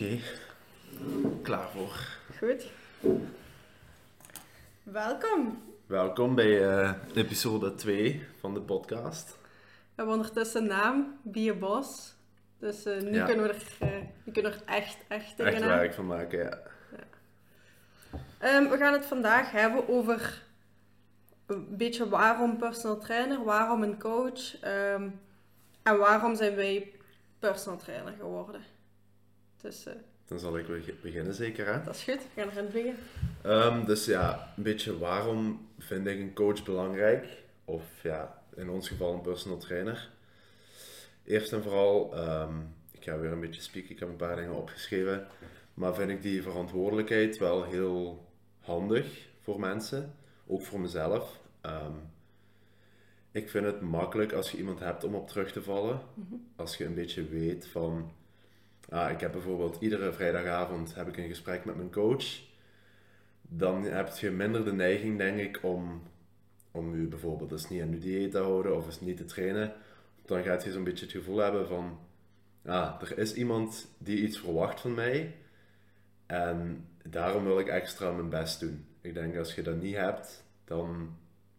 Oké, klaar voor. Goed. Welkom. Welkom bij eh, episode 2 van de podcast. We hebben ondertussen naam, Bierbos. Dus eh, nu, Ja. kunnen we er, eh, nu kunnen we er echt, echt Echt tegenaan. werk van maken, ja. Ehm, we gaan het vandaag hebben over een beetje waarom personal trainer, waarom een coach ehm, en waarom zijn wij personal trainer geworden. Dus eh, Dan zal ik beg- beginnen zeker, hè? dat is goed, we gaan erin vliegen. Ehm, dus ja, een beetje waarom vind ik een coach belangrijk? Of ja, in ons geval een personal trainer. Eerst en vooral, ehm, ik ga weer een beetje spieken, ik heb een paar dingen opgeschreven. Maar vind ik die verantwoordelijkheid wel heel handig voor mensen, ook voor mezelf. Ehm, ik vind het makkelijk als je iemand hebt om op terug te vallen. Als je een beetje weet van, ah, ik heb bijvoorbeeld iedere vrijdagavond heb ik een gesprek met mijn coach dan heb je minder de neiging, denk ik, om, om bijvoorbeeld eens niet aan je dieet te houden of eens niet te trainen. Dan gaat je zo'n beetje het gevoel hebben van, ah, er is iemand die iets verwacht van mij en daarom wil ik extra mijn best doen. Ik denk als je dat niet hebt, dan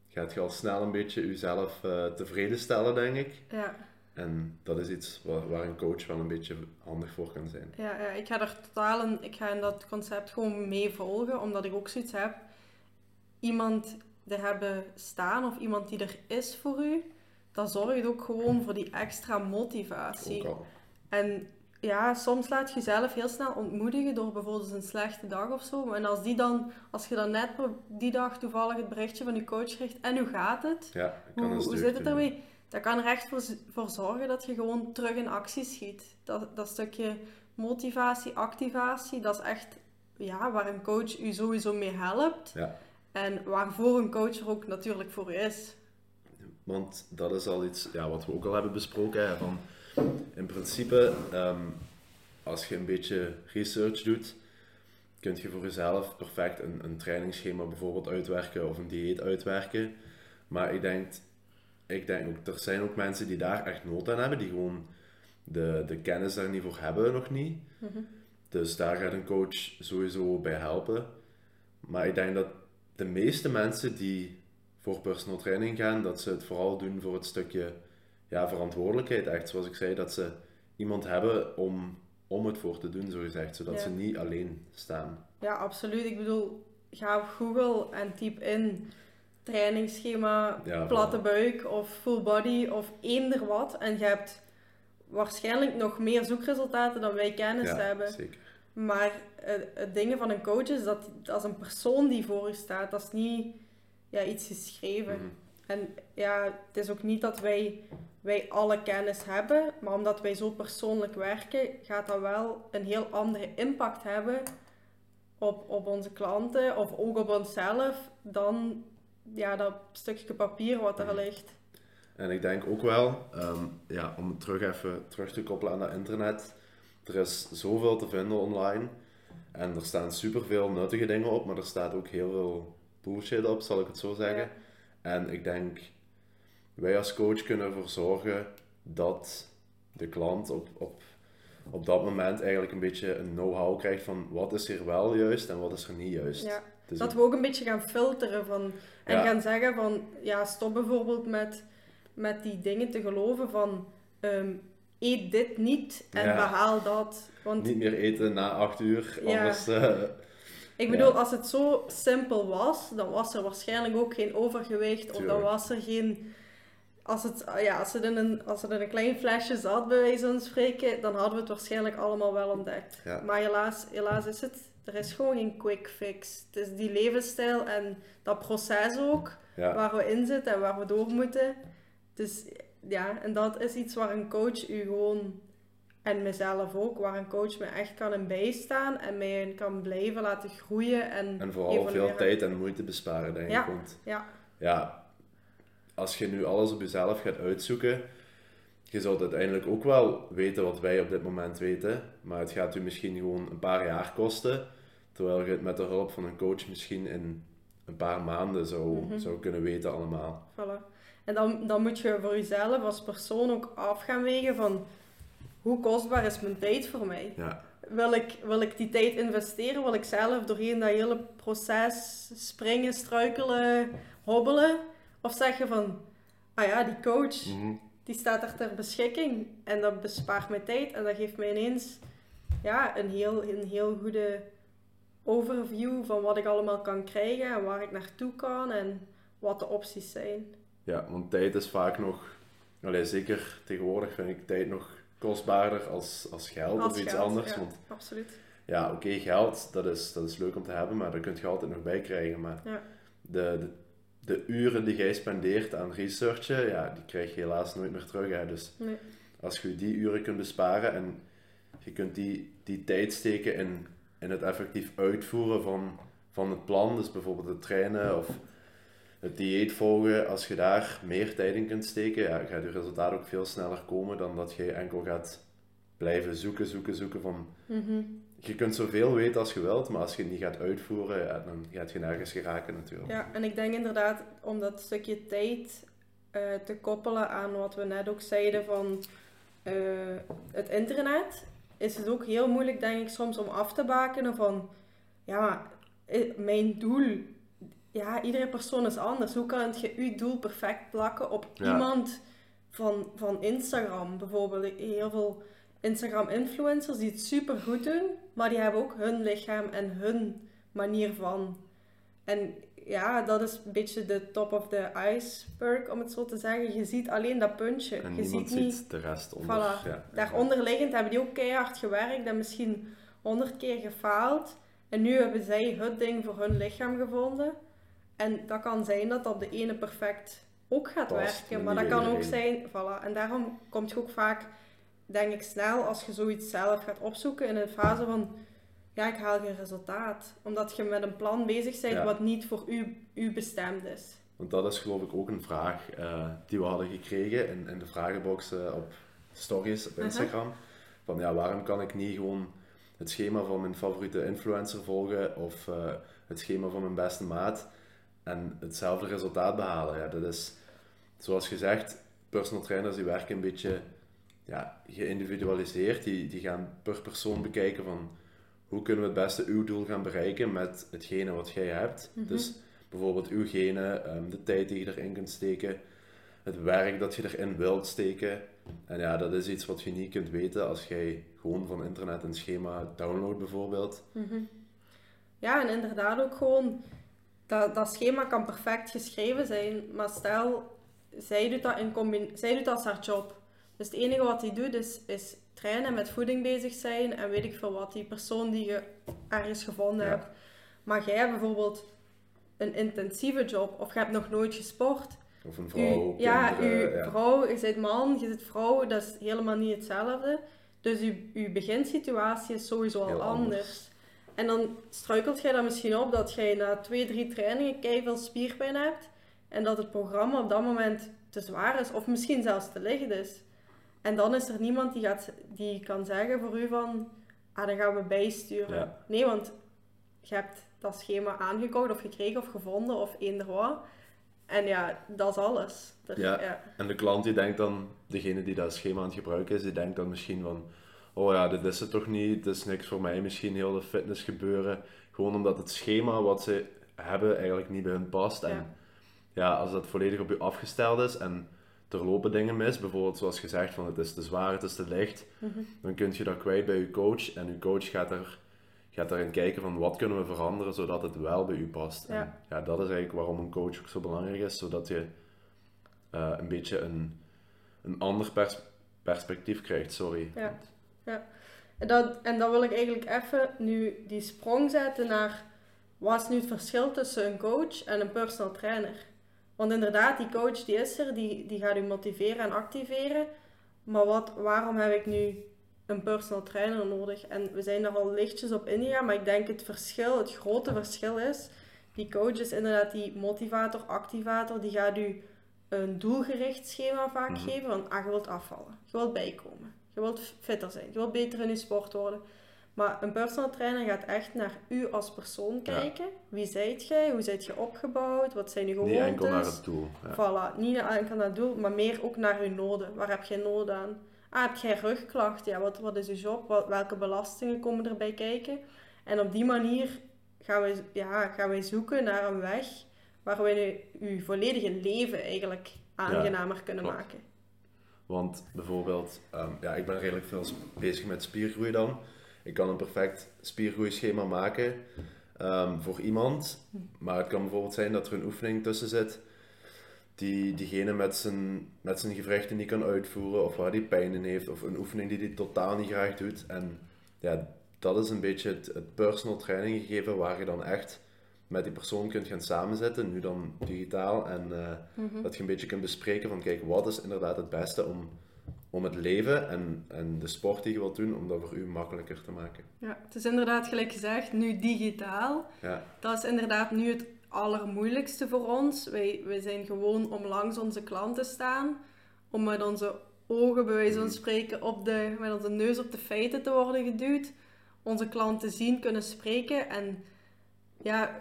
gaat je al snel een beetje jezelf eh, tevreden stellen, denk ik. Ja, En dat is iets waar, waar een coach wel een beetje handig voor kan zijn. ja, ja, ik ga er totaal in, ik ga in dat concept gewoon mee volgen, omdat ik ook zoiets heb. Iemand te hebben staan of iemand die er is voor u, dat zorgt ook gewoon voor die extra motivatie. En ja, soms laat je jezelf heel snel ontmoedigen door bijvoorbeeld een slechte dag of zo. En als, die dan, als je dan net die dag toevallig het berichtje van je coach krijgt en hoe gaat het? Ja, kan Hoe, hoe zit het vinden. Dat kan er echt voor, voor zorgen dat je gewoon terug in actie schiet. Dat, dat stukje motivatie, activatie, dat is echt ja, waar een coach u sowieso mee helpt. Ja. En waarvoor een coach er ook natuurlijk voor is. Want dat is al iets ja, wat we ook al hebben besproken. Hè, van in principe, ehm, als je een beetje research doet, kun je voor jezelf perfect een, een trainingsschema bijvoorbeeld uitwerken of een dieet uitwerken. Maar ik denk, ik denk ook, er zijn ook mensen die daar echt nood aan hebben, die gewoon de, de kennis daar niet voor hebben, nog niet. Dus daar gaat een coach sowieso bij helpen. Maar ik denk dat de meeste mensen die voor personal training gaan, dat ze het vooral doen voor het stukje ja, verantwoordelijkheid. Echt zoals ik zei, dat ze iemand hebben om, om het voor te doen, zo gezegd. Zodat Ja. ze niet alleen staan. Ja, absoluut. Ik bedoel, ga op Google en typ in trainingsschema, Ja, platte voilà. buik of full body of eender wat. En je hebt waarschijnlijk nog meer zoekresultaten dan wij kennis ja, hebben. zeker. Maar eh, het ding van een coach is dat is een persoon die voor je staat. Dat is niet ja, iets geschreven. Mhm. En ja, het is ook niet dat wij, wij alle kennis hebben, maar omdat wij zo persoonlijk werken, gaat dat wel een heel andere impact hebben op, op onze klanten of ook op onszelf dan ja, dat stukje papier wat er Mhm. ligt. En ik denk ook wel, ehm, ja, om het terug even terug te koppelen aan dat internet, er is zoveel te vinden online. En er staan superveel nuttige dingen op, maar er staat ook heel veel bullshit op, zal ik het zo zeggen. Ja. En ik denk, wij als coach kunnen ervoor zorgen dat de klant op, op, op dat moment eigenlijk een beetje een know-how krijgt van wat is hier wel juist en wat is er niet juist. Ja. Dus Dat we ook een beetje gaan filteren van, en Ja. gaan zeggen van, ja, stop bijvoorbeeld met, met die dingen te geloven van, ehm, eet dit niet en Ja. behaal dat. Want niet meer eten na acht uur, Ja. anders... eh, ik bedoel, als het zo simpel was, dan was er waarschijnlijk ook geen overgewicht of dan was er geen... Als het, ja, als, het in een, als het in een klein flesje zat, bij wijze van spreken, dan hadden we het waarschijnlijk allemaal wel ontdekt. Maar helaas, helaas is het, er is gewoon geen quick fix. Het is die levensstijl en dat proces ook, ja. waar we in zitten en waar we door moeten. Dus ja, en dat is iets waar een coach u gewoon, en mezelf ook, waar een coach me echt kan in bijstaan en mij in kan blijven laten groeien. En, En vooral veel tijd en moeite besparen, denk Ja. ik. Want Ja, ja, als je nu alles op jezelf gaat uitzoeken, je zult uiteindelijk ook wel weten wat wij op dit moment weten, maar het gaat u misschien gewoon een paar jaar kosten, terwijl je het met de hulp van een coach misschien in een paar maanden zou, Mhm. zou kunnen weten allemaal. voilà. En dan, dan moet je voor jezelf als persoon ook af gaan wegen van hoe kostbaar is mijn tijd voor mij? Ja, wil ik, wil ik die tijd investeren? Wil ik zelf doorheen dat hele proces springen, struikelen, hobbelen? Of zeg je van, ah ja, die coach, Mhm. Die staat er ter beschikking en dat bespaart mij tijd en dat geeft mij ineens ja, een, heel, een heel goede overview van wat ik allemaal kan krijgen en waar ik naartoe kan en wat de opties zijn. Ja, want tijd is vaak nog, allee, zeker tegenwoordig vind ik tijd nog kostbaarder als, als geld Als of iets geld, anders. ja. Want Absoluut. ja, oké, geld, dat is, dat is leuk om te hebben, maar daar kun je altijd nog bij krijgen. Maar Ja. de, de, de uren die jij spendeert aan researchen, ja, die krijg je helaas nooit meer terug. Hè. Dus Nee. als je die uren kunt besparen en je kunt die, die tijd steken in, in het effectief uitvoeren van, van het plan, dus bijvoorbeeld het trainen of het dieet volgen, als je daar meer tijd in kunt steken, ja, gaat je resultaat ook veel sneller komen dan dat je enkel gaat blijven zoeken, zoeken, zoeken van... Mhm. Je kunt zoveel weten als je wilt, maar als je het niet gaat uitvoeren, ja, dan gaat je nergens geraken natuurlijk. Ja, en ik denk inderdaad om dat stukje tijd eh, te koppelen aan wat we net ook zeiden van eh, het internet, is het ook heel moeilijk, denk ik, soms om af te bakenen van, ja, mijn doel, ja, iedere persoon is anders. Hoe kan je je doel perfect plakken op Ja. iemand van, van Instagram? Bijvoorbeeld heel veel Instagram-influencers die het super goed doen, maar die hebben ook hun lichaam en hun manier van. En ja, dat is een beetje de top of the iceberg, om het zo te zeggen. Je ziet alleen dat puntje. En je ziet niet ziet de rest onder. Voilà. Ja. Daaronder liggend hebben die ook keihard gewerkt en misschien honderd keer gefaald. En nu hebben zij het ding voor hun lichaam gevonden. En dat kan zijn dat dat op de ene perfect ook gaat Past, werken. maar dat kan ook zijn, voilà. En daarom komt je ook vaak, denk ik snel, als je zoiets zelf gaat opzoeken in een fase van, ja, ik haal geen resultaat. Omdat je met een plan bezig bent Ja. wat niet voor u, u bestemd is. Want dat is geloof ik ook een vraag eh, die we hadden gekregen in, in de vragenbox eh, op stories op. Instagram. Van ja, waarom kan ik niet gewoon het schema van mijn favoriete influencer volgen of eh, het schema van mijn beste maat en hetzelfde resultaat behalen? Ja, dat is, zoals gezegd, personal trainers die werken een beetje ja, geïndividualiseerd. Die, die gaan per persoon bekijken van hoe kunnen we het beste uw doel gaan bereiken met hetgene wat jij hebt. Mhm. Dus bijvoorbeeld uw genen, ehm, de tijd die je erin kunt steken, het werk dat je erin wilt steken. En ja, dat is iets wat je niet kunt weten als jij gewoon van internet een schema downloadt bijvoorbeeld. Mhm. Ja, en inderdaad ook gewoon, dat, dat schema kan perfect geschreven zijn, maar stel, zij doet dat, in zij doet dat als haar job. Dus het enige wat hij doet is, is trainen, met voeding bezig zijn en weet ik veel wat, die persoon die je ergens gevonden Ja. hebt. Maar jij hebt bijvoorbeeld een intensieve job of je hebt nog nooit gesport. Of een vrouw, U- ja, uw ja. vrouw, je bent man, je bent vrouw, dat is helemaal niet hetzelfde. Dus uw, uw beginsituatie is sowieso al Heel anders. anders. En dan struikelt jij dan misschien op dat jij na twee, drie trainingen veel spierpijn hebt. En dat het programma op dat moment te zwaar is, of misschien zelfs te licht is. En dan is er niemand die, gaat, die kan zeggen voor u van, ah, dan gaan we bijsturen. Ja. Nee, want je hebt dat schema aangekocht of gekregen of gevonden of eender wat. En ja, dat is alles. Er- Ja. En de klant die denkt dan, degene die dat schema aan het gebruiken is, die denkt dan misschien van, oh ja, dit is het toch niet, dit is niks voor mij, misschien heel de fitness gebeuren. Gewoon omdat het schema wat ze hebben eigenlijk niet bij hun past. En Ja. ja, als dat volledig op u afgesteld is en er lopen dingen mis, bijvoorbeeld zoals gezegd van het is te zwaar, het is te licht, Mhm. dan kun je dat kwijt bij uw coach en uw coach gaat er gaat daarin kijken van wat kunnen we veranderen zodat het wel bij u past. En Ja. ja, dat is eigenlijk waarom een coach ook zo belangrijk is, zodat je eh, een beetje een, een ander pers- perspectief krijgt, sorry. Ja. En, dat, en dan wil ik eigenlijk even nu die sprong zetten naar wat is nu het verschil tussen een coach en een personal trainer? Want inderdaad, die coach die is er, die, die gaat u motiveren en activeren. Maar wat, waarom heb ik nu een personal trainer nodig? En we zijn er al lichtjes op ingegaan, maar ik denk het verschil, het grote verschil is, die coach is inderdaad die motivator, activator, die gaat u een doelgericht schema vaak Mhm. geven van, ah, je wilt afvallen, je wilt bijkomen, je wilt fitter zijn, je wilt beter in je sport worden. Maar een personal trainer gaat echt naar u als persoon Ja. kijken. Wie zijt jij? Hoe zijt je opgebouwd? Wat zijn uw Niet enkel naar gewoontes? het doel. Ja. Voilà, niet enkel naar het doel, maar meer ook naar uw noden. Waar heb jij nood aan? Ah, heb jij rugklachten? Ja, wat, wat is je job? Wat, welke belastingen komen erbij kijken? En op die manier gaan we, ja, gaan wij zoeken naar een weg waar we je volledige leven eigenlijk aangenamer kunnen maken. Want bijvoorbeeld, ehm, ja, ik ben redelijk veel bezig met spiergroei dan. Ik kan een perfect spiergroeischema maken ehm, voor iemand. Maar het kan bijvoorbeeld zijn dat er een oefening tussen zit die diegene met zijn, met zijn gewrichten niet kan uitvoeren of waar die pijn in heeft. Of een oefening die hij totaal niet graag doet. En ja, dat is een beetje het, het personal training gegeven waar je dan echt met die persoon kunt gaan samenzetten, nu dan digitaal, en uh, dat je een beetje kunt bespreken van kijk, wat is inderdaad het beste om, om het leven en, en de sport die je wilt doen, om dat voor u makkelijker te maken. Ja, het is inderdaad gelijk gezegd, nu digitaal. Ja. Dat is inderdaad nu het allermoeilijkste voor ons. Wij, wij zijn gewoon om langs onze klanten te staan, om met onze ogen, bij wijze van mhm. spreken, op de, met onze neus op de feiten te worden geduwd, onze klanten zien, kunnen spreken en ja,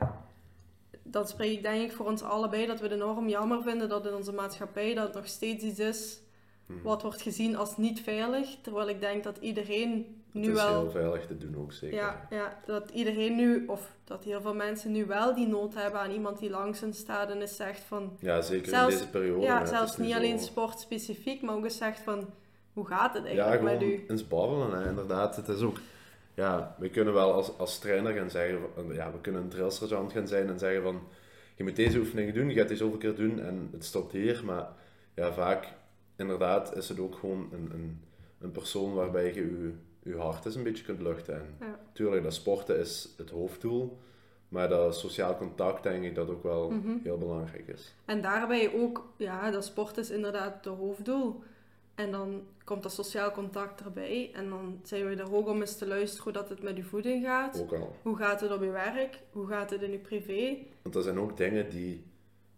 dat spreek ik denk ik voor ons allebei, dat we het enorm jammer vinden dat in onze maatschappij dat nog steeds iets is mhm. wat wordt gezien als niet veilig. Terwijl ik denk dat iedereen nu wel... Het is heel veilig te doen ook, zeker. Ja, ja, dat iedereen nu, of dat heel veel mensen nu wel die nood hebben aan iemand die langs hen staat en is zegt van... Ja, zeker in deze periode. Ja, zelfs niet alleen sportspecifiek, maar ook eens zegt van... Hoe gaat het eigenlijk met u? Ja, eens babbelen, inderdaad. Het is ook ja, we kunnen wel als, als trainer gaan zeggen, ja, we kunnen een drillsergeant gaan zijn en zeggen van, je moet deze oefeningen doen, je gaat die zoveel keer doen en het stopt hier. Maar ja, vaak inderdaad is het ook gewoon een, een, een persoon waarbij je je, je hart eens een beetje kunt luchten. En natuurlijk, dat sporten is het hoofddoel. Maar dat sociaal contact denk ik dat ook wel mhm. heel belangrijk is. En daarbij ook, ja, dat sport is inderdaad het hoofddoel. En dan komt dat sociaal contact erbij. En dan zijn we er ook om eens te luisteren hoe dat het met je voeding gaat. Ook al. Hoe gaat het op je werk? Hoe gaat het in je privé? Want dat zijn ook dingen die,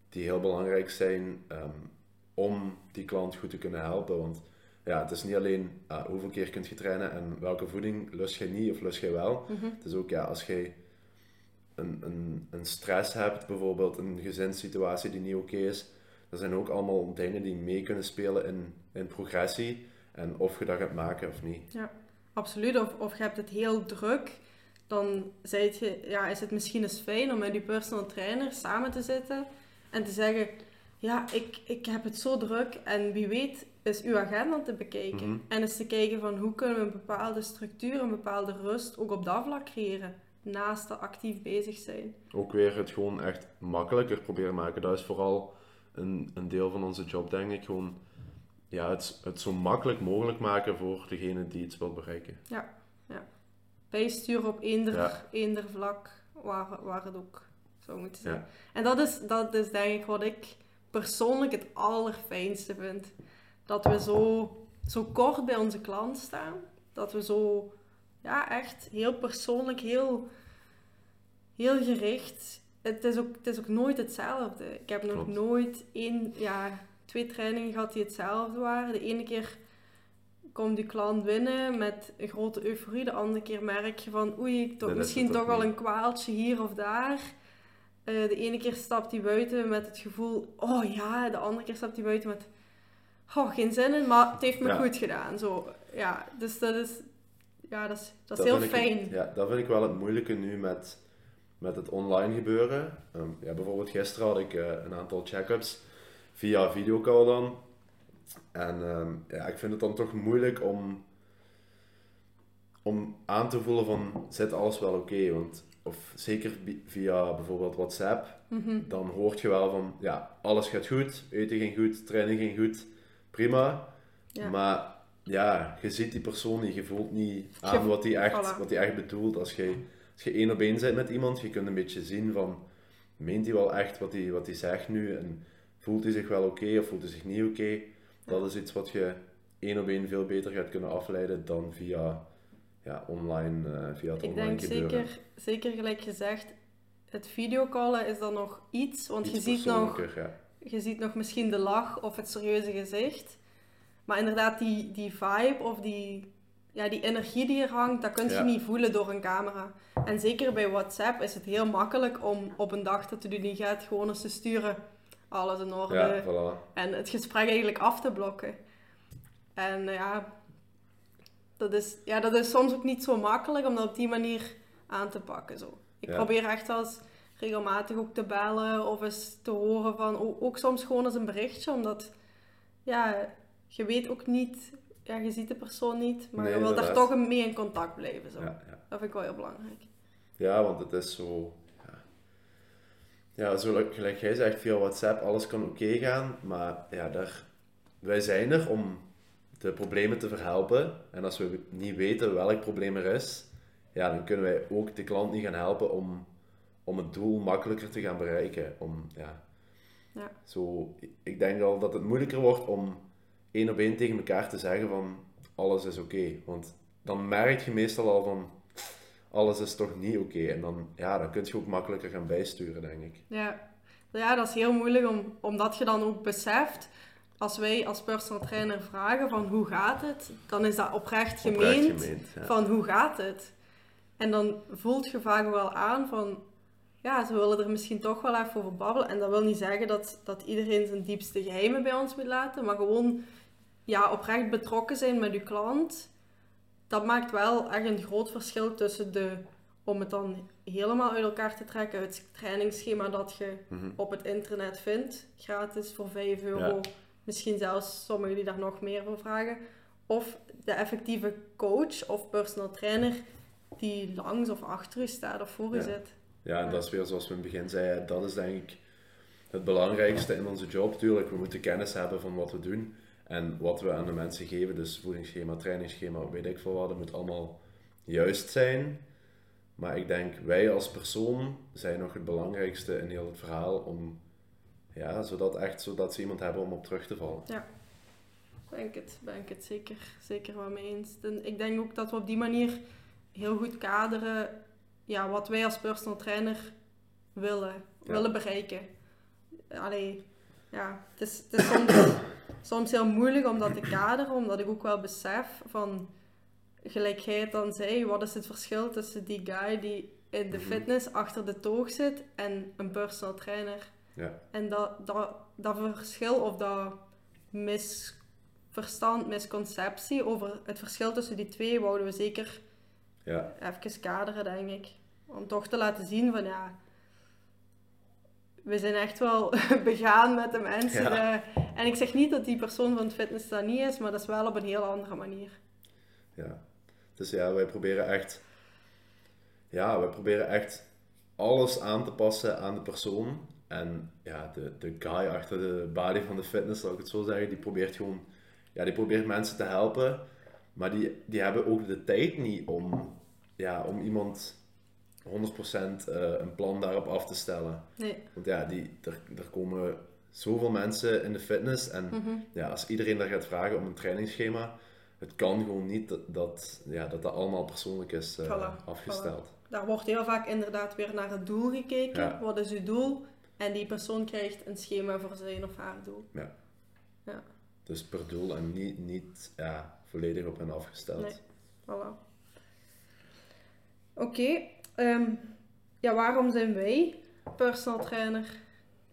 die heel belangrijk zijn ehm, om die klant goed te kunnen helpen. Want ja, het is niet alleen uh, hoeveel keer kunt je trainen en welke voeding lust je niet of lust je wel. Mhm. Het is ook ja, als je een, een, een stress hebt, bijvoorbeeld een gezinssituatie die niet oké is dat zijn ook allemaal dingen die mee kunnen spelen in, in progressie en of je dat gaat maken of niet. Ja, absoluut. Of, of je hebt het heel druk, dan je, ja, is het misschien eens fijn om met je personal trainer samen te zitten en te zeggen: Ja, ik, ik heb het zo druk en wie weet is uw agenda te bekijken. Mhm. En eens te kijken van hoe kunnen we een bepaalde structuur, een bepaalde rust ook op dat vlak creëren. Naast dat actief bezig zijn. Ook weer het gewoon echt makkelijker proberen maken. Dat is vooral een, een deel van onze job, denk ik. Gewoon ja, het, het zo makkelijk mogelijk maken voor degene die iets wil bereiken. Ja, ja. Bijsturen op eender, eender vlak, waar, waar het ook zou moeten zijn. En dat is, dat is denk ik wat ik persoonlijk het allerfijnste vind. Dat we zo, zo kort bij onze klant staan. Dat we zo ja, echt heel persoonlijk, heel, heel gericht het is, ook, het is ook nooit hetzelfde. Ik heb nog nooit één, ja, twee trainingen gehad die hetzelfde waren. De ene keer komt die klant binnen met een grote euforie. De andere keer merk je van oei, toch, misschien toch wel een kwaaltje hier of daar. Uh, de ene keer stapt hij buiten met het gevoel, oh ja. De andere keer stapt hij buiten met, oh, geen zin in, maar het heeft me goed gedaan. Zo, ja, dus dat is, ja, dat is, dat is heel fijn. ja, dat vind ik wel het moeilijke nu met met het online gebeuren. Ehm, ja, bijvoorbeeld gisteren had ik uh, een aantal check-ups via videocall dan. En ehm, ja, ik vind het dan toch moeilijk om, om aan te voelen van zit alles wel oké? Want of zeker via bijvoorbeeld WhatsApp, mhm. dan hoort je wel van ja, alles gaat goed, eten ging goed, training ging goed, prima. Maar ja, je ziet die persoon niet, je voelt niet aan wat hij echt, wat echt bedoelt als je als je één op één bent met iemand, je kunt een beetje zien van, meent hij wel echt wat hij, wat hij zegt nu en voelt hij zich wel oké of voelt hij zich niet oké? Dat is iets wat je één op één veel beter gaat kunnen afleiden dan via ja, online, uh, via het Ik online denk zeker, zeker gelijk gezegd, het videocallen is dan nog iets, want je ziet nog, ja. je ziet nog misschien de lach of het serieuze gezicht. Maar inderdaad, die, die vibe of die, ja, die energie die er hangt, dat kun je niet voelen door een camera. En zeker bij WhatsApp is het heel makkelijk om op een dag dat je niet gaat, gewoon eens te sturen. Alles in orde. Ja, voilà. En het gesprek eigenlijk af te blokken. En ja, Dat is, ja, dat is soms ook niet zo makkelijk om dat op die manier aan te pakken. Zo. Ik Ja. probeer echt wel eens regelmatig ook te bellen of eens te horen van, ook, ook soms gewoon eens een berichtje, omdat ja, je weet ook niet, ja, je ziet de persoon niet, maar Nee, je wilt daar toch mee in contact blijven. Zo. Ja, ja. Dat vind ik wel heel belangrijk. Ja, want het is zo. Ja, ja zo gelijk jij zegt via WhatsApp, alles kan oké gaan, maar ja, daar, wij zijn er om de problemen te verhelpen. En als we niet weten welk probleem er is, ja, dan kunnen wij ook de klant niet gaan helpen om, om het doel makkelijker te gaan bereiken. Om, ja, Ja. Zo, ik denk al dat het moeilijker wordt om één op één tegen elkaar te zeggen van alles is oké. Want dan merk je meestal al van alles is toch niet oké. En dan, ja, dan kun je ook makkelijker gaan bijsturen, denk ik. Ja, ja dat is heel moeilijk om, omdat je dan ook beseft, als wij als personal trainer vragen van hoe gaat het, dan is dat oprecht gemeend, Oprecht gemeend, ja. van hoe gaat het. En dan voelt je vaak wel aan van, ja, ze willen er misschien toch wel even over babbelen. En dat wil niet zeggen dat, dat iedereen zijn diepste geheimen bij ons moet laten, maar gewoon ja, oprecht betrokken zijn met je klant. Dat maakt wel echt een groot verschil tussen de, om het dan helemaal uit elkaar te trekken, het trainingsschema dat je Mhm. op het internet vindt, gratis voor 5 euro. Ja. Misschien zelfs sommigen die daar nog meer voor vragen. Of de effectieve coach of personal trainer die langs of achter u staat of voor u Ja. zit. Ja, en dat is weer zoals we in het begin zeiden, dat is denk ik het belangrijkste in onze job. Tuurlijk, we moeten kennis hebben van wat we doen en wat we aan de mensen geven. Dus voedingsschema, trainingsschema, weet ik veel wat, dat moet allemaal juist zijn. Maar ik denk, wij als persoon zijn nog het belangrijkste in heel het verhaal om, ja, zodat echt, zodat ze iemand hebben om op terug te vallen. Ben ik het, ben ik het zeker, zeker wel mee eens. En ik denk ook dat we op die manier heel goed kaderen ja, wat wij als personal trainer willen, Ja. willen bereiken. Allee, ja, het is, het is soms, soms heel moeilijk om dat te kaderen, omdat ik ook wel besef van, gelijk jij het dan zei, wat is het verschil tussen die guy die in de Mhm. fitness achter de toog zit en een personal trainer. Ja. En dat, dat, dat verschil of dat misverstand, misconceptie over het verschil tussen die twee wouden we zeker Ja, even kaderen, denk ik. Om toch te laten zien van ja, we zijn echt wel begaan met de mensen. Ja. eh, en ik zeg niet dat die persoon van het fitness dat niet is, maar dat is wel op een heel andere manier. Ja. Dus ja, wij proberen echt... Ja, wij proberen echt alles aan te passen aan de persoon. En ja, de, de guy achter de body van de fitness, zal ik het zo zeggen, die probeert gewoon... Ja, die probeert mensen te helpen. Maar die, die hebben ook de tijd niet om, ja, om iemand 100% eh, een plan daarop af te stellen. Nee. Want ja, die, er, er komen zoveel mensen in de fitness. En Mhm. ja, als iedereen daar gaat vragen om een trainingsschema, het kan gewoon niet dat dat, ja, dat, dat allemaal persoonlijk is eh, Voilà, afgesteld. Daar wordt heel vaak inderdaad weer naar het doel gekeken. Ja. Wat is uw doel? En die persoon krijgt een schema voor zijn of haar doel. Dus per doel en niet, niet ja, volledig op hen afgesteld. Nee. Voilà. Oké. ehm, ja, waarom zijn wij personal trainer?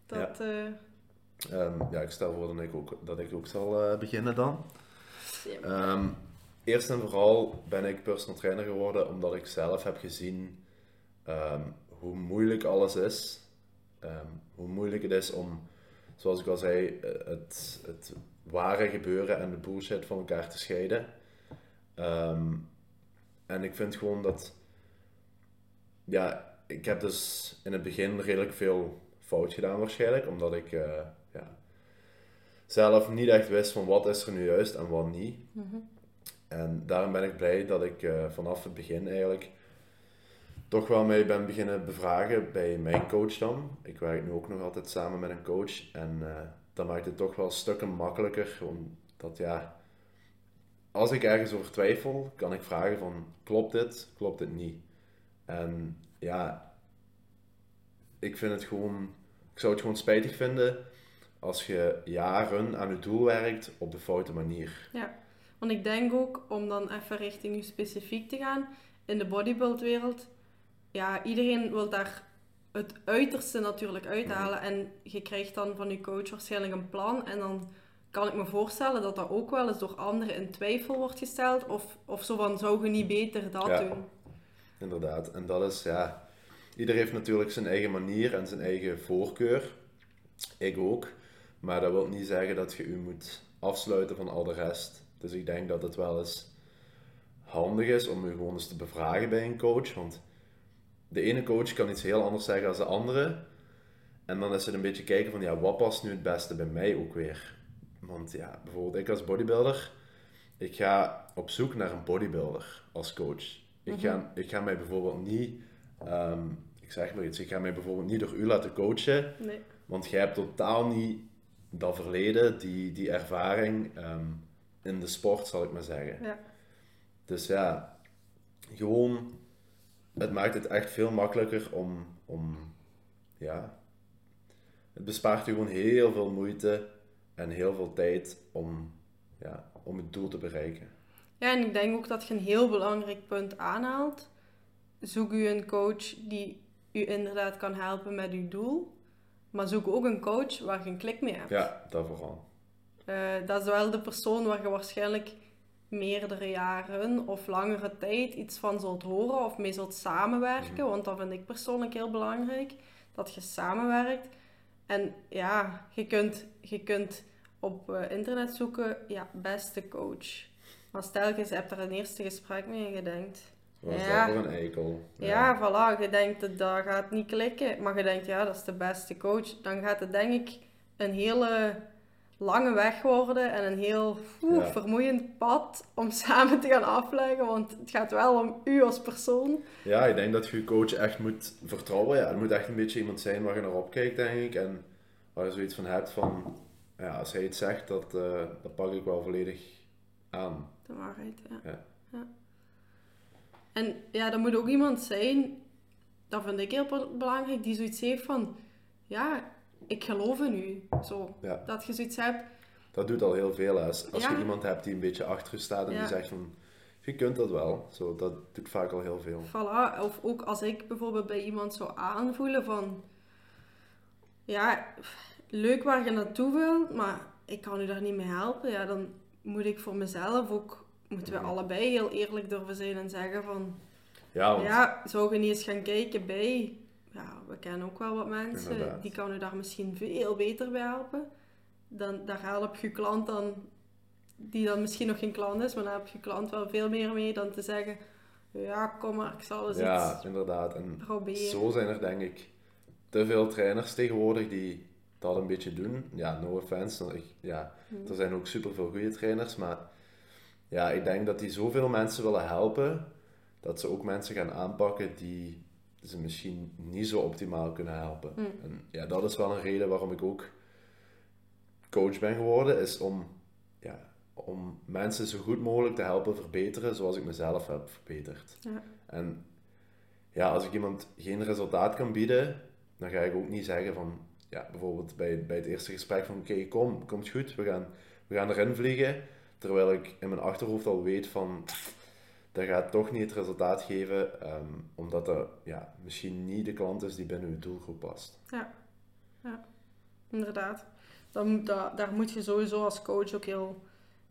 Dat, eh, Ehm, ja, ik stel voor dat ik ook, dat ik ook zal eh, beginnen dan. ja. Ehm, eerst en vooral ben ik personal trainer geworden omdat ik zelf heb gezien hoe moeilijk alles is. Ehm, hoe moeilijk het is om, zoals ik al zei, eh, het, het ware gebeuren en de bullshit van elkaar te scheiden. Ehm, en ik vind gewoon dat, ja, ik heb dus in het begin redelijk veel fout gedaan waarschijnlijk, omdat ik eh, ja, zelf niet echt wist van wat is er nu juist en wat niet. Mhm. En daarom ben ik blij dat ik eh, vanaf het begin eigenlijk toch wel mee ben beginnen bevragen bij mijn coach dan. Ik werk nu ook nog altijd samen met een coach en eh, dat maakt het toch wel stukken makkelijker. Omdat ja, als ik ergens over twijfel, kan ik vragen van klopt dit, klopt dit niet. En ja, ik vind het gewoon, ik zou het gewoon spijtig vinden als je jaren aan je doel werkt op de foute manier. Want ik denk ook, om dan even richting u specifiek te gaan, in de bodybuildwereld, ja, iedereen wil daar het uiterste natuurlijk uithalen. En je krijgt dan van je coach waarschijnlijk een plan en dan kan ik me voorstellen dat dat ook wel eens door anderen in twijfel wordt gesteld. Of, of zo van, zou je niet beter dat Ja. doen? Inderdaad. En dat is, ja... Ieder heeft natuurlijk zijn eigen manier en zijn eigen voorkeur. Ik ook. Maar dat wil niet zeggen dat je u moet afsluiten van al de rest. Dus ik denk dat het wel eens handig is om u gewoon eens te bevragen bij een coach. Want de ene coach kan iets heel anders zeggen dan de andere. En dan is het een beetje kijken van, ja, wat past nu het beste bij mij ook weer? Want ja, bijvoorbeeld ik als bodybuilder, ik ga op zoek naar een bodybuilder als coach. Ik, ga, ik ga mij bijvoorbeeld niet, ehm, ik zeg maar iets, ik ga mij bijvoorbeeld niet door u laten coachen, Nee. want jij hebt totaal niet dat verleden, die, die ervaring ehm, in de sport, zal ik maar zeggen. Ja. Dus ja, gewoon, het maakt het echt veel makkelijker om, om ja, het bespaart je gewoon heel veel moeite en heel veel tijd om, ja, om het doel te bereiken. Ja, en ik denk ook dat je een heel belangrijk punt aanhaalt. Zoek u een coach die u inderdaad kan helpen met uw doel. Maar zoek ook een coach waar je een klik mee hebt. Ja, dat vooral. Eh, dat is wel de persoon waar je waarschijnlijk meerdere jaren of langere tijd iets van zult horen of mee zult samenwerken. Want dat vind ik persoonlijk heel belangrijk. Dat je samenwerkt. En ja, je kunt, je kunt op eh, internet zoeken, ja, beste coach. Maar stel je hebt er een eerste gesprek mee en je denkt, Ja. dat voor een eikel? ja, voilà, je denkt dat dat gaat niet klikken, maar je denkt ja, dat is de beste coach. Dan gaat het denk ik een hele lange weg worden en een heel oeh, Ja. vermoeiend pad om samen te gaan afleggen, want het gaat wel om u als persoon. Ja, ik denk dat je je coach echt moet vertrouwen. Ja, het moet echt een beetje iemand zijn waar je naar opkijkt, denk ik. En waar je zoiets van hebt van, ja, als hij iets zegt, dat, eh, dat pak ik wel volledig aan. De waarheid, ja. Ja. Ja. En ja, er moet ook iemand zijn, dat vind ik heel be- belangrijk, die zoiets heeft van, ja, ik geloof in u. Zo, Ja. dat je zoiets hebt, Dat doet al heel veel. hè. Als, als Ja. je iemand hebt die een beetje achter je staat en Ja. die zegt van, je kunt dat wel. Zo, dat doet vaak al heel veel. Voilà, of ook als ik bijvoorbeeld bij iemand zou aanvoelen van... Ja, leuk waar je naartoe wilt, maar ik kan u daar niet mee helpen. Ja, dan moet ik voor mezelf ook... Moeten we Mhm. allebei heel eerlijk durven zijn en zeggen van... Ja, want Ja, zou je niet eens gaan kijken bij... Ja, we kennen ook wel wat mensen. Inderdaad. Die u daar misschien veel beter bij helpen. Dan, daar help je klant dan... Die dan misschien nog geen klant is, maar dan heb je klant wel veel meer mee dan te zeggen... Ja, kom maar, ik zal eens ja, iets inderdaad. En proberen. zo zijn er denk ik te veel trainers tegenwoordig die dat een beetje doen. Ja, no offense. ik- Ja, Hmm. er zijn ook superveel goede trainers, maar ja, ik denk dat die zoveel mensen willen helpen, dat ze ook mensen gaan aanpakken die ze misschien niet zo optimaal kunnen helpen. Hmm. En ja, dat is wel een reden waarom ik ook coach ben geworden, is om, ja, om mensen zo goed mogelijk te helpen verbeteren zoals ik mezelf heb verbeterd. Ja. En ja, als ik iemand geen resultaat kan bieden, dan ga ik ook niet zeggen van, ja, bijvoorbeeld bij, bij het eerste gesprek van, oké, kom, komt goed, we gaan, we gaan erin vliegen. Terwijl ik in mijn achterhoofd al weet van, dat gaat toch niet het resultaat geven, ehm, omdat dat ja, misschien niet de klant is die binnen uw doelgroep past. Inderdaad. Dan, da- daar moet je sowieso als coach ook heel,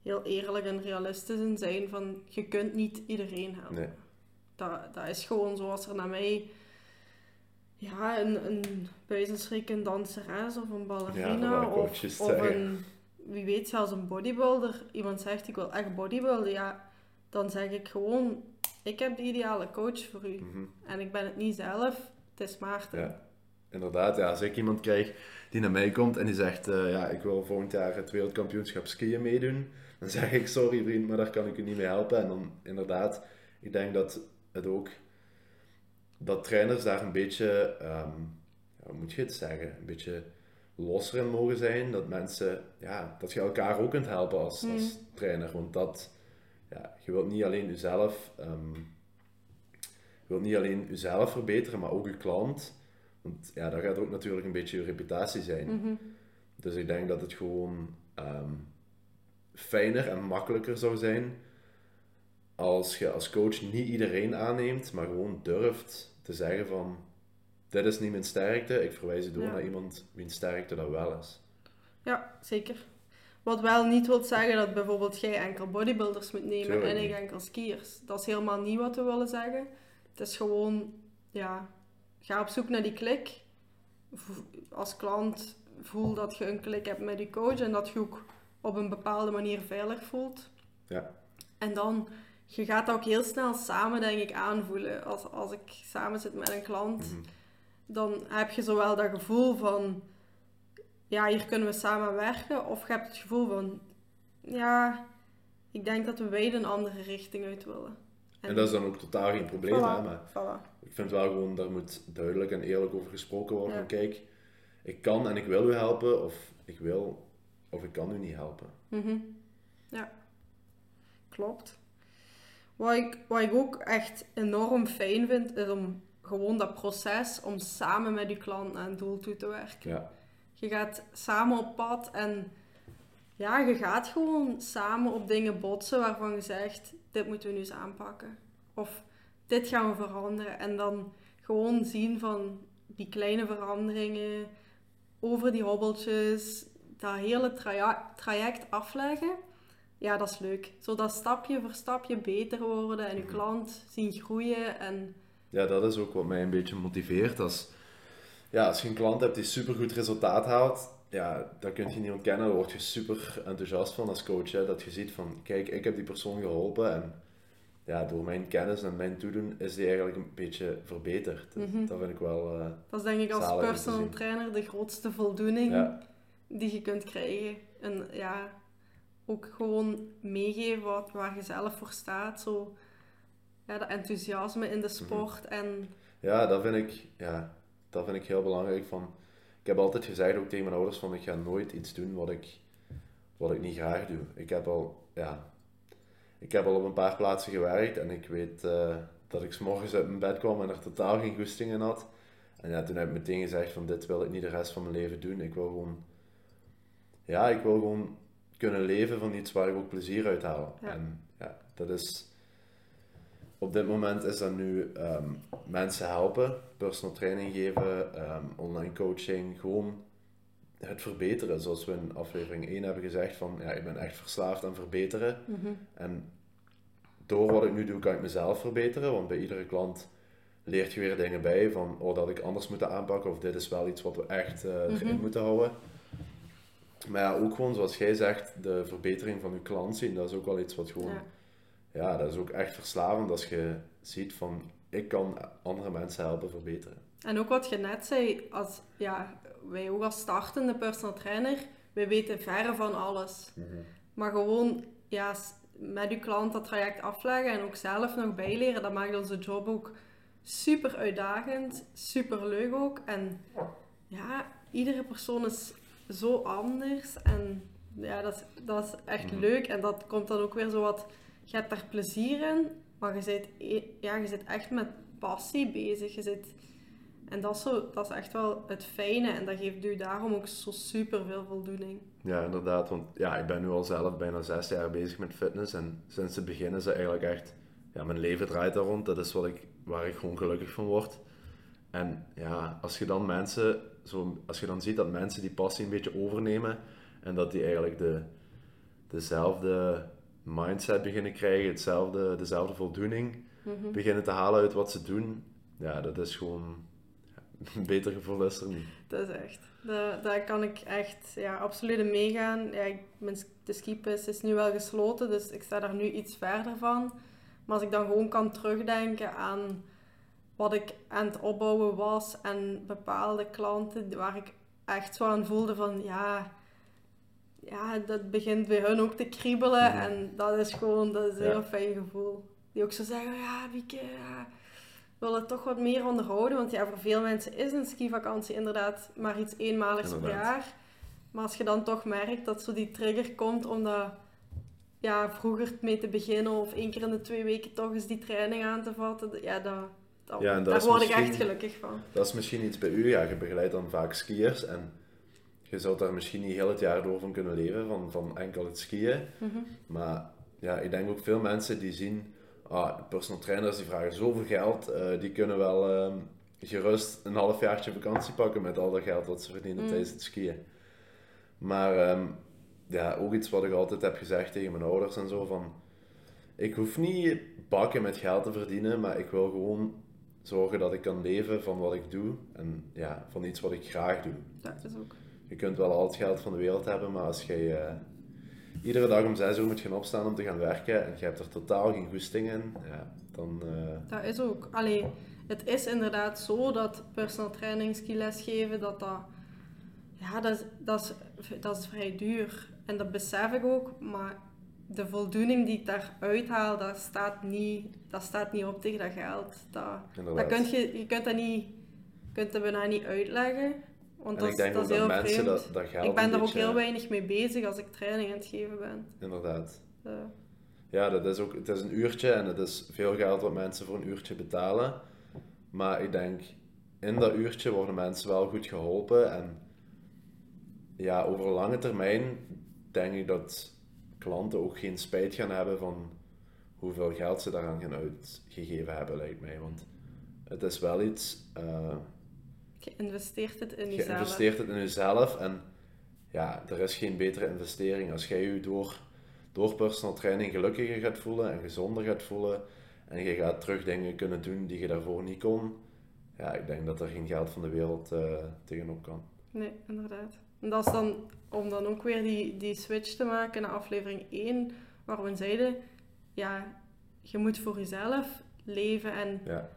heel eerlijk en realistisch in zijn. Van, je kunt niet iedereen helpen. Nee. Dat, dat is gewoon zoals er naar mij... Ja, een, een een danseres of een Ja, ballerina of, een... Wie weet zelfs een bodybuilder. Iemand zegt, ik wil echt bodybuilden. Ja, dan zeg ik gewoon... Ik heb de ideale coach voor u. Mhm. En ik ben het niet zelf. Het is Maarten. Ja, inderdaad. Ja, als ik iemand krijg die naar mij komt en die zegt, eh, ja, ik wil volgend jaar het wereldkampioenschap skiën meedoen, dan zeg ik, sorry vriend, maar daar kan ik u niet mee helpen. En dan inderdaad, ik denk dat het ook, dat trainers daar een beetje, ja, hoe moet je het zeggen, een beetje losser in mogen zijn. Dat mensen, ja, dat je elkaar ook kunt helpen als, als trainer. Want dat, ja, je wilt niet alleen jezelf, je wilt niet alleen jezelf verbeteren, maar ook je klant. Want ja, dat gaat ook natuurlijk een beetje je reputatie zijn. Mhm. Dus ik denk dat het gewoon ehm, fijner en makkelijker zou zijn als je als coach niet iedereen aanneemt, maar gewoon durft te zeggen van dit is niet mijn sterkte, ik verwijs je door Ja. naar iemand wiens sterkte dat wel is. Ja, zeker. Wat wel niet wil zeggen dat bijvoorbeeld jij enkel bodybuilders moet nemen Tuurlijk en ik enkel skiers. Dat is helemaal niet wat we willen zeggen. Het is gewoon, ja, ga op zoek naar die klik. Als klant voel dat je een klik hebt met je coach en dat je ook op een bepaalde manier veilig voelt. Ja. En dan, je gaat dat ook heel snel samen, denk ik, aanvoelen. Als, als ik samen zit met een klant, Mhm. dan heb je zowel dat gevoel van, ja, hier kunnen we samen werken. Of je hebt het gevoel van, ja, ik denk dat we beide een andere richting uit willen. En dat is dan ook totaal geen probleem, Voilà, hè, maar voilà. ik vind wel gewoon, daar moet duidelijk en eerlijk over gesproken worden. Ja. Van kijk, ik kan en ik wil u helpen, of ik wil of ik kan u niet helpen. Mhm. Ja, klopt. Wat ik, wat ik ook echt enorm fijn vind, is om gewoon dat proces om samen met je klant naar een doel toe te werken. Ja, Je gaat samen op pad en ja, je gaat gewoon samen op dingen botsen waarvan je zegt, dit moeten we nu eens aanpakken. Of dit gaan we veranderen. En dan gewoon zien van die kleine veranderingen over die hobbeltjes, dat hele traja- traject afleggen. Ja, dat is leuk. Zodat stapje voor stapje beter worden en je klant zien groeien. En ja, dat is ook wat mij een beetje motiveert. Als, ja, als je een klant hebt die supergoed resultaat haalt, ja, dat kun je niet ontkennen. Daar word je super enthousiast van als coach. Hè? Dat je ziet van, kijk, ik heb die persoon geholpen en ja, door mijn kennis en mijn toedoen is die eigenlijk een beetje verbeterd. Mhm. Dat vind ik wel... eh, dat is denk ik als personal trainer de grootste voldoening. ja, die je kunt krijgen. En ja, ook gewoon meegeven wat, waar je zelf voor staat. Zo, ja, dat enthousiasme Mhm. in de sport. En Ja, dat vind ik, ja, dat vind ik heel belangrijk. Van, ik heb altijd gezegd, ook tegen mijn ouders, van ik ga nooit iets doen wat ik, wat ik niet graag doe. Ik heb al, ja, ik heb al op een paar plaatsen gewerkt en ik weet eh, dat ik 's morgens uit mijn bed kwam en er totaal geen goesting in had. En ja, toen heb ik meteen gezegd van dit wil ik niet de rest van mijn leven doen. Ik wil gewoon, ja, ik wil gewoon kunnen leven van iets waar ik ook plezier uit haal. Ja. En ja, dat is, op dit moment is dat nu ehm, mensen helpen, personal training geven, ehm, online coaching, gewoon het verbeteren. Zoals we in aflevering 1 hebben gezegd van, ja, ik ben echt verslaafd aan verbeteren. En door wat ik nu doe, kan ik mezelf verbeteren, want bij iedere klant leert je weer dingen bij van, oh, dat ik anders moet aanpakken, of dit is wel iets wat we echt eh, erin Mhm. moeten houden. Maar ja, ook gewoon zoals jij zegt, de verbetering van je klant zien, dat is ook wel iets wat gewoon ja, ja, dat is ook echt verslavend als je ziet van ik kan andere mensen helpen verbeteren. en ook wat je net zei, als, ja, wij ook als startende personal trainer, wij weten verre van alles. Maar gewoon ja, met je klant dat traject afleggen en ook zelf nog bijleren, dat maakt onze job ook super uitdagend, super leuk ook. En ja, iedere persoon is zo anders en ja, dat is, dat is echt Mhm. leuk. En dat komt dan ook weer zo wat, je hebt daar plezier in, maar je zit, e- ja, zit echt met passie bezig. Je zit, en dat is, zo, dat is echt wel het fijne en dat geeft u daarom ook zo super veel voldoening. Ja, inderdaad, want ja, ik ben nu al zelf bijna zes jaar bezig met fitness en sinds het begin is het eigenlijk echt, ja, mijn leven draait daar rond. Dat is wat ik, waar ik gewoon gelukkig van word. En ja, als je dan mensen, zo, als je dan ziet dat mensen die passie een beetje overnemen en dat die eigenlijk de, dezelfde mindset beginnen krijgen, hetzelfde, dezelfde voldoening Mhm. beginnen te halen uit wat ze doen, ja, dat is gewoon, een beter gevoel is er niet. Dat is echt. Daar, daar kan ik echt ja, absoluut in meegaan. Ja, ik, mijn, de skipist is nu wel gesloten, dus ik sta daar nu iets verder van. Maar als ik dan gewoon kan terugdenken aan wat ik aan het opbouwen was en bepaalde klanten waar ik echt zo aan voelde van ja, ja dat begint bij hun ook te kriebelen. En dat is gewoon dat is een Ja. heel fijn gevoel. Die ook zo zeggen, ja, Wieke, ja, wil het toch wat meer onderhouden. Want ja, voor veel mensen is een skivakantie inderdaad maar iets eenmaligs per jaar. Maar als je dan toch merkt dat zo die trigger komt om daar ja, vroeger mee te beginnen of één keer in de twee weken toch eens die training aan te vatten, ja, dat, dat- Ja, dat daar word ik echt gelukkig van. Dat is misschien iets bij u, ja, je begeleidt dan vaak skiers en je zou daar misschien niet heel het jaar door van kunnen leven, van, van enkel het skiën. Mhm. Maar ja, ik denk ook veel mensen die zien, ah, personal trainers die vragen zoveel geld, eh, die kunnen wel ehm, gerust een halfjaartje vakantie pakken met al dat geld dat ze verdienen Mm. tijdens het skiën. Maar ehm, ja, ook iets wat ik altijd heb gezegd tegen mijn ouders en zo, van ik hoef niet bakken met geld te verdienen, maar ik wil gewoon zorgen dat ik kan leven van wat ik doe en ja, van iets wat ik graag doe. Dat is ook. Je kunt wel al het geld van de wereld hebben, maar als je eh, iedere dag om zes uur moet gaan opstaan om te gaan werken en je hebt er totaal geen goesting in, ja, dan... eh, Dat is ook. Allee, het is inderdaad zo dat personal training, skiles geven, dat dat... Ja, dat is, dat, is, dat is vrij duur. En dat besef ik ook, maar de voldoening die ik daaruit haal, dat staat niet, dat staat niet op tegen dat geld. Dat, dat kunt je, je kunt dat niet, kunt dat bijna niet uitleggen. Want en dat, ik denk dat ook dat mensen dat, dat geld ik ben daar ook heel weinig mee bezig als ik training aan het geven ben. Inderdaad. Eh, Ja, dat is ook, het is een uurtje en het is veel geld wat mensen voor een uurtje betalen. Maar ik denk, in dat uurtje worden mensen wel goed geholpen. En ja, over lange termijn denk ik dat klanten ook geen spijt gaan hebben van hoeveel geld ze daaraan gaan uitgegeven hebben, lijkt mij. Want het is wel iets, eh, je investeert het in je jezelf. investeert het in jezelf en ja, er is geen betere investering. Als jij je door, door personal training gelukkiger gaat voelen en gezonder gaat voelen en je gaat terug dingen kunnen doen die je daarvoor niet kon, ja, ik denk dat er geen geld van de wereld eh, tegenop kan. Nee, inderdaad. En dat is dan, om dan ook weer die, die switch te maken naar aflevering 1, waar we zeiden, ja, je moet voor jezelf leven en Ja,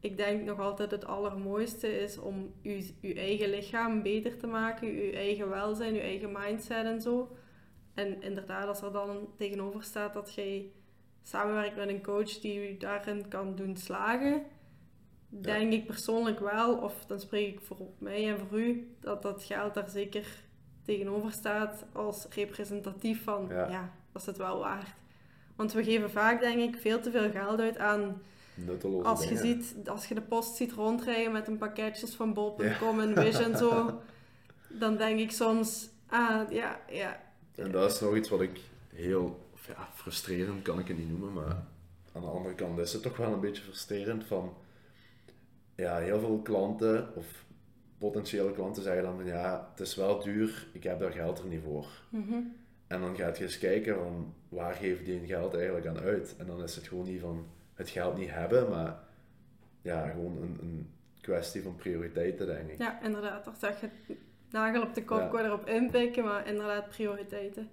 ik denk nog altijd het allermooiste is om je, je eigen lichaam beter te maken, je eigen welzijn, je eigen mindset en zo. En inderdaad, als er dan tegenover staat dat jij samenwerkt met een coach die je daarin kan doen slagen, denk ik persoonlijk wel, of dan spreek ik voor mij en voor u, dat dat geld daar zeker tegenover staat als representatief van, Ja. ja, dat is het wel waard. Want we geven vaak, denk ik, veel te veel geld uit aan nutteloze als je, dingen. ziet, als je de post ziet rondrijden met een pakketjes van bol.com en Wish en zo, dan denk ik soms, ah ja, ja, En dat is nog iets wat ik heel ja, frustrerend kan ik het niet noemen, maar aan de andere kant is het toch wel een beetje frustrerend van ja, heel veel klanten of potentiële klanten zeggen dan van ja, het is wel duur, ik heb daar geld er niet voor. Mhm. En dan gaat je eens kijken van waar geeft die een geld eigenlijk aan uit? En dan is het gewoon niet van het geld niet hebben, maar ja, gewoon een, een kwestie van prioriteiten denk ik. ja, inderdaad, daar zeg je nagel op de kop, Ja. erop inpikken, maar inderdaad prioriteiten.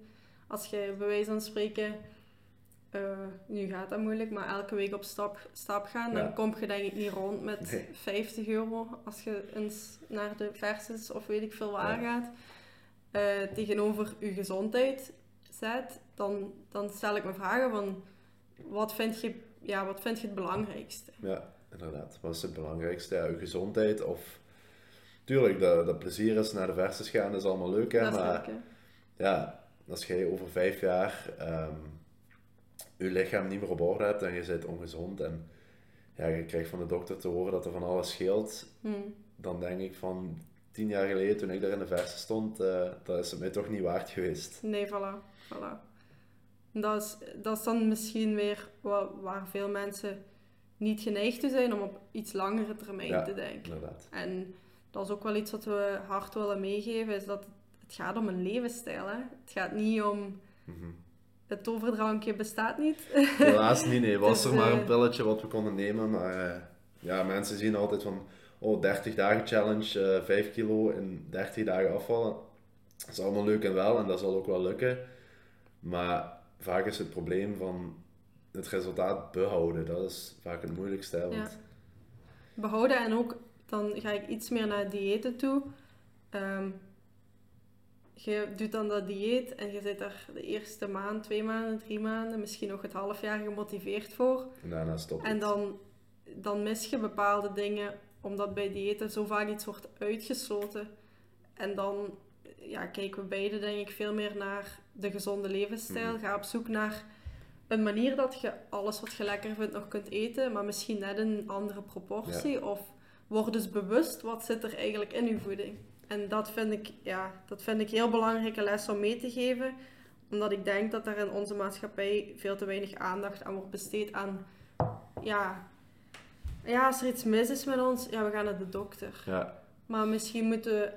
Als je bij wijze van spreken, eh, nu gaat dat moeilijk, maar elke week op stap, stap gaan, Ja. dan kom je denk ik niet rond met Nee. 50 euro als je eens naar de versus of weet ik veel waar Ja. gaat. eh, tegenover je gezondheid zet, dan, dan stel ik me vragen van wat vind je, ja, wat vind je het belangrijkste? Ja, inderdaad. Wat is het belangrijkste? Ja, je gezondheid of... Tuurlijk, dat, dat plezier is naar de verses gaan, is allemaal leuk, hè, dat maar leuk, hè? ja, als jij over vijf jaar ehm, je lichaam niet meer op orde hebt en je bent ongezond en ja, je krijgt van de dokter te horen dat er van alles scheelt, Hmm. dan denk ik van tien jaar geleden toen ik daar in de verse stond, eh, dat is het mij toch niet waard geweest. Nee, voilà. voilà. Dat, is, dat is dan misschien weer wa- waar veel mensen niet geneigd toe zijn om op iets langere termijn Ja. te denken. Inderdaad. En dat is ook wel iets wat we hard willen meegeven, is dat het, gaat om een levensstijl. Hè? Het gaat niet om... Mhm. Het toverdrankje bestaat niet. Helaas niet, nee. Was Dus, er maar eh, een pilletje wat we konden nemen, maar eh, ja, mensen zien altijd van, oh, 30 dagen challenge, eh 5 kilo in 30 dagen afvallen. Dat is allemaal leuk en wel en dat zal ook wel lukken. Maar vaak is het probleem van het resultaat behouden. Dat is vaak het moeilijkste, hè, want Ja. Behouden en ook, dan ga ik iets meer naar diëten toe. Ehm, je doet dan dat dieet en je zit daar de eerste maand, twee maanden, drie maanden, misschien nog het half jaar gemotiveerd voor. en daarna stopt En dan, dan mis je bepaalde dingen, omdat bij diëten zo vaak iets wordt uitgesloten. En dan ja, kijken we beide denk ik veel meer naar de gezonde levensstijl. Mhm. Ga op zoek naar een manier dat je alles wat je lekker vindt nog kunt eten, maar misschien net in een andere proportie. Of word dus bewust wat zit er eigenlijk in je voeding. En dat vind ik, ja, dat vind ik heel belangrijke les om mee te geven. Omdat ik denk dat er in onze maatschappij veel te weinig aandacht aan wordt besteed aan... Ja, ja als er iets mis is met ons, ja, we gaan naar de dokter. Ja, Maar misschien moeten,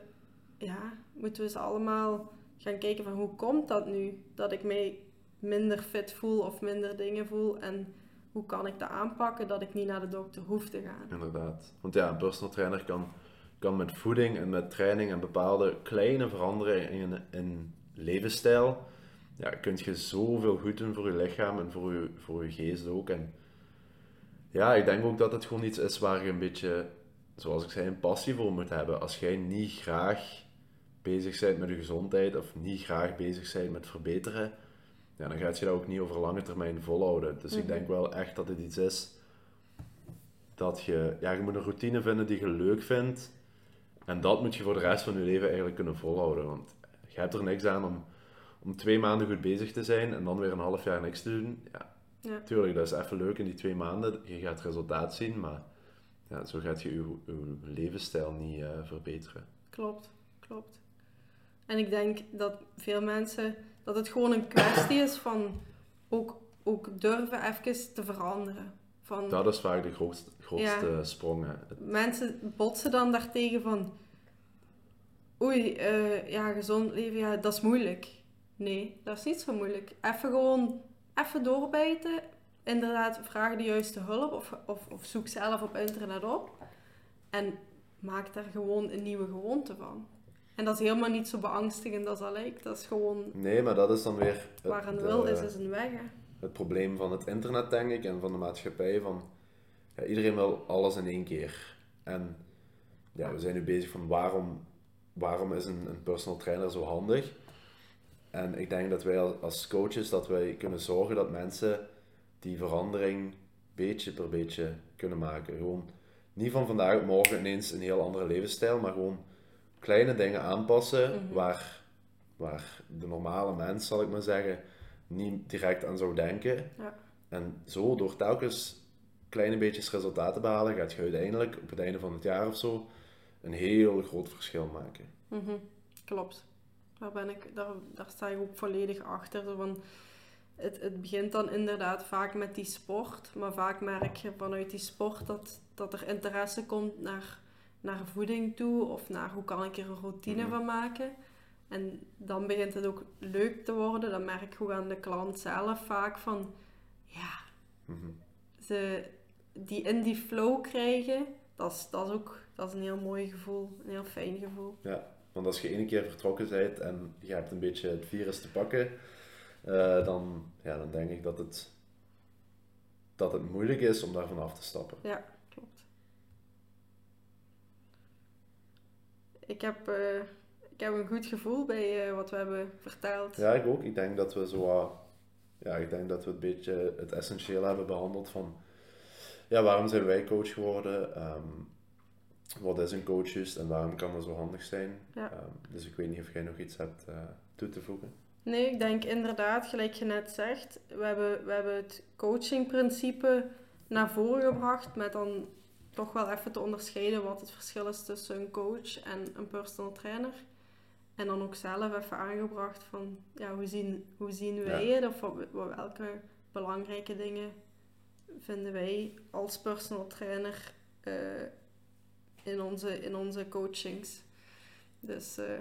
ja, moeten we ze allemaal gaan kijken van hoe komt dat nu? Dat ik mij minder fit voel of minder dingen voel. En hoe kan ik dat aanpakken dat ik niet naar de dokter hoef te gaan? Inderdaad. Want ja, een personal trainer kan, kan met voeding en met training en bepaalde kleine veranderingen in, in levensstijl, ja, kun je zoveel goed doen voor je lichaam en voor je, voor je geest ook. En ja, ik denk ook dat het gewoon iets is waar je een beetje, zoals ik zei, een passie voor moet hebben. Als jij niet graag bezig bent met je gezondheid of niet graag bezig bent met verbeteren, ja, dan gaat je dat ook niet over lange termijn volhouden. Dus ik Mhm. denk wel echt dat het iets is dat je, ja, je moet een routine vinden die je leuk vindt. En dat moet je voor de rest van je leven eigenlijk kunnen volhouden. Want je hebt er niks aan om, om twee maanden goed bezig te zijn en dan weer een half jaar niks te doen. Ja, Ja. tuurlijk, dat is even leuk in die twee maanden. Je gaat resultaat zien, maar ja, zo gaat je je, je levensstijl niet eh, verbeteren. Klopt, klopt. En ik denk dat veel mensen, dat het gewoon een kwestie is van ook, ook durven even te veranderen. Van, Dat is vaak de grootste, grootste sprong. hè. Het- Mensen botsen dan daartegen van, oei, eh, ja, gezond leven, ja, dat is moeilijk. Nee, dat is niet zo moeilijk. Even gewoon, even doorbijten. Inderdaad, vraag de juiste hulp of, of, of zoek zelf op internet op. En maak daar gewoon een nieuwe gewoonte van. En dat is helemaal niet zo beangstigend als dat lijkt. Dat is gewoon, Nee, maar dat is dan weer het, waar een wil is, is een weg. hè. het probleem van het internet, denk ik, en van de maatschappij. Van, ja, iedereen wil alles in één keer. En ja, we zijn nu bezig van waarom, waarom is een, een personal trainer zo handig? En ik denk dat wij als- als coaches dat wij kunnen zorgen dat mensen die verandering beetje per beetje kunnen maken. Gewoon niet van vandaag op morgen ineens een heel andere levensstijl, maar gewoon kleine dingen aanpassen Mhm. waar, waar de normale mens, zal ik maar zeggen, niet direct aan zou denken. Ja. En zo, door telkens kleine beetjes resultaten te behalen, gaat je uiteindelijk op het einde van het jaar of zo een heel groot verschil maken. Mhm, Klopt. Daar, ben ik, daar, daar sta ik ook volledig achter. Zo van, het, het begint dan inderdaad vaak met die sport, maar vaak merk je vanuit die sport dat, dat er interesse komt naar, naar voeding toe of naar hoe kan ik er een routine Mhm. van maken. En dan begint het ook leuk te worden. Dan merk ik ook aan de klant zelf vaak van, ja, Mhm. ze, die in die flow krijgen, dat is, dat is ook dat is een heel mooi gevoel, een heel fijn gevoel. Want als je één keer vertrokken bent en je hebt een beetje het virus te pakken, eh, dan, ja, dan denk ik dat het, dat het moeilijk is om daarvan af te stappen. Klopt. Ik heb, eh, ik heb een goed gevoel bij eh, wat we hebben verteld. Ja, ik ook. Ik denk dat we zo, ja, ik denk dat we een beetje het essentieel hebben behandeld van, ja, waarom zijn wij coach geworden? Ehm, wat is een coach en waarom kan dat zo handig zijn? Ja. Ehm, dus ik weet niet of jij nog iets hebt eh, toe te voegen. Nee, ik denk inderdaad, gelijk je net zegt, we hebben, we hebben het coachingprincipe naar voren gebracht met dan toch wel even te onderscheiden wat het verschil is tussen een coach en een personal trainer. En dan ook zelf even aangebracht van, ja, hoe zien, hoe zien wij het? Of wat- wat- welke belangrijke dingen vinden wij als personal trainer eh, in, onze, in onze coachings? Dus... eh,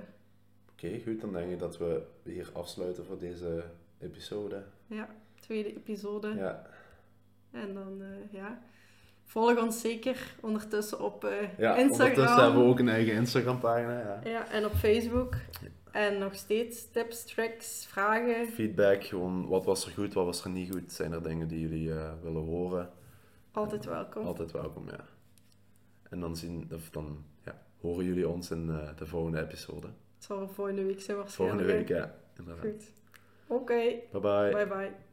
Oké, goed. Dan denk ik dat we hier afsluiten voor deze episode. Ja, tweede episode. Ja, En dan, eh, ja. Volg ons zeker ondertussen op eh, ja Instagram. ondertussen hebben we ook een eigen Instagram-pagina. Ja. Ja, en op Facebook. En nog steeds tips, tricks, vragen. Feedback, gewoon wat was er goed, wat was er niet goed. Zijn er dingen die jullie eh, willen horen? Altijd welkom. Altijd welkom, ja. En dan, zien, of dan ja, horen jullie ons in eh, de volgende episode. Het zal volgende week zijn waarschijnlijk. Volgende week, ja. Inderdaad. Goed. Oké, Bye bye. bye bye.